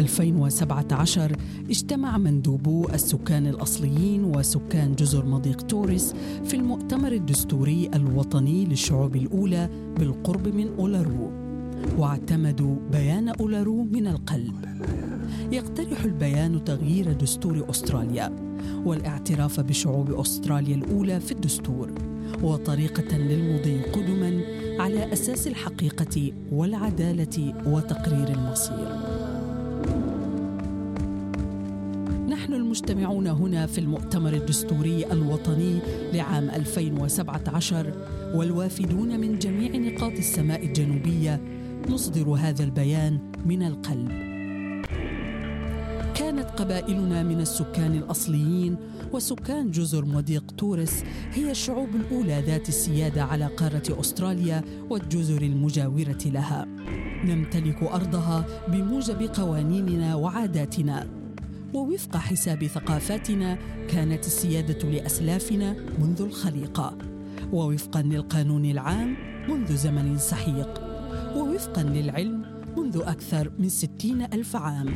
2017 اجتمع مندوبو السكان الأصليين وسكان جزر مضيق توريس في المؤتمر الدستوري الوطني للشعوب الأولى بالقرب من أولارو. واعتمدوا بيان أولارو من القلب. يقترح البيان تغيير دستور أستراليا والاعتراف بشعوب أستراليا الأولى في الدستور وطريقة للمضي قدما على أساس الحقيقة والعدالة وتقرير المصير. نحن المجتمعون هنا في المؤتمر الدستوري الوطني لعام 2017 والوافدون من جميع نقاط السماء الجنوبية نصدر هذا البيان من القلب. كانت قبائلنا من السكان الأصليين وسكان جزر مضيق تورس هي الشعوب الأولى ذات السيادة على قارة أستراليا والجزر المجاورة لها. نمتلك أرضها بموجب قوانيننا وعاداتنا ووفق حساب ثقافاتنا كانت السيادة لأسلافنا منذ الخليقه ووفقا للقانون العام منذ زمن سحيق. ووفقا للعلم منذ أكثر من ستين ألف عام.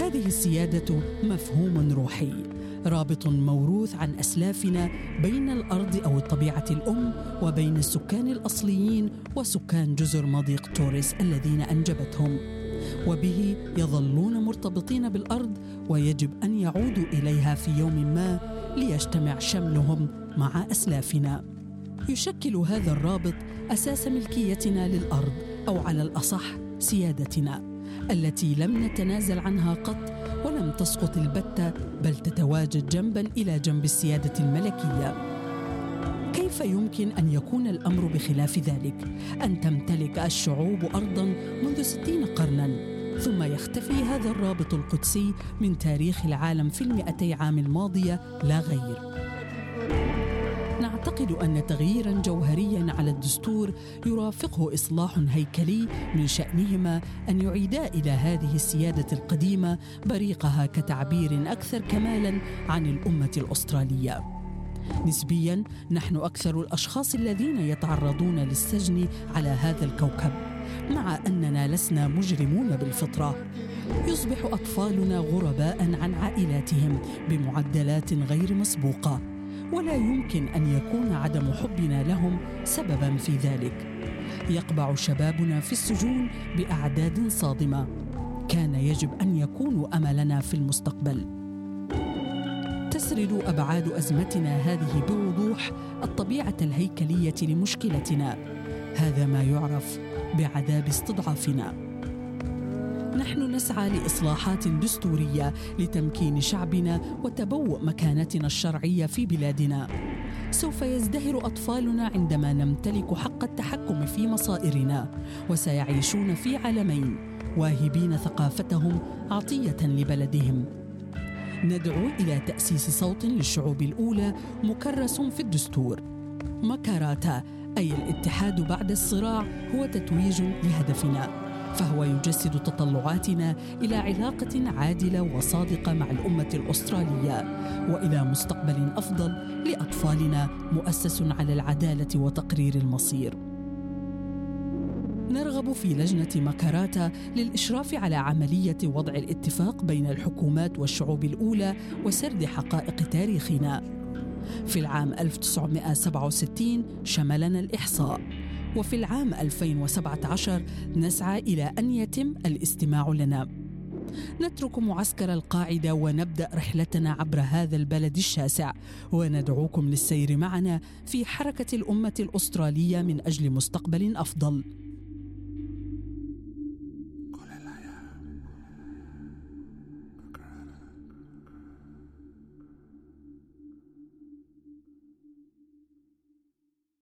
هذه السيادة مفهوم روحي رابط موروث عن أسلافنا بين الأرض أو الطبيعة الأم وبين السكان الأصليين وسكان جزر مضيق توريس الذين أنجبتهم. وبه يظلون مرتبطين بالأرض ويجب أن يعودوا إليها في يوم ما ليجتمع شملهم مع أسلافنا. يشكل هذا الرابط أساس ملكيتنا للأرض أو على الأصح سيادتنا التي لم نتنازل عنها قط ولم تسقط البتة بل تتواجد جنبا إلى جنب السيادة الملكية. كيف يمكن أن يكون الأمر بخلاف ذلك؟ أن تمتلك الشعوب ارضا منذ ستين قرنا ثم يختفي هذا الرابط القدسي من تاريخ العالم في المئتي عام الماضية لا غير. نعتقد أن تغييرا جوهريا على الدستور يرافقه إصلاح هيكلي من شأنهما أن يعيدا إلى هذه السيادة القديمة بريقها كتعبير أكثر كمالا عن الأمة الأسترالية. نسبيا نحن أكثر الأشخاص الذين يتعرضون للسجن على هذا الكوكب مع أننا لسنا مجرمون بالفطرة. يصبح أطفالنا غرباء عن عائلاتهم بمعدلات غير مسبوقة ولا يمكن أن يكون عدم حبنا لهم سببا في ذلك. يقبع شبابنا في السجون بأعداد صادمة. كان يجب أن يكونوا أملنا في المستقبل. تسرد أبعاد أزمتنا هذه بوضوح الطبيعة الهيكلية لمشكلتنا. هذا ما يعرف بعذاب استضعافنا. نحن نسعى لإصلاحات دستورية لتمكين شعبنا وتبوء مكانتنا الشرعية في بلادنا. سوف يزدهر أطفالنا عندما نمتلك حق التحكم في مصائرنا وسيعيشون في عالمين واهبين ثقافتهم عطية لبلدهم. ندعو إلى تأسيس صوت للشعوب الأولى مكرس في الدستور. مكاراتا أي الاتحاد بعد الصراع هو تتويج لهدفنا فهو يجسد تطلعاتنا إلى علاقة عادلة وصادقة مع الأمة الأسترالية وإلى مستقبل أفضل لأطفالنا مؤسس على العدالة وتقرير المصير. نرغب في لجنة مكاراتا للإشراف على عملية وضع الاتفاق بين الحكومات والشعوب الأولى وسرد حقائق تاريخنا. في العام 1967 شملنا الإحصاء وفي العام 2017 نسعى إلى أن يتم الاستماع لنا. نترك معسكر القاعدة ونبدأ رحلتنا عبر هذا البلد الشاسع وندعوكم للسير معنا في حركة الأمة الأسترالية من أجل مستقبل أفضل.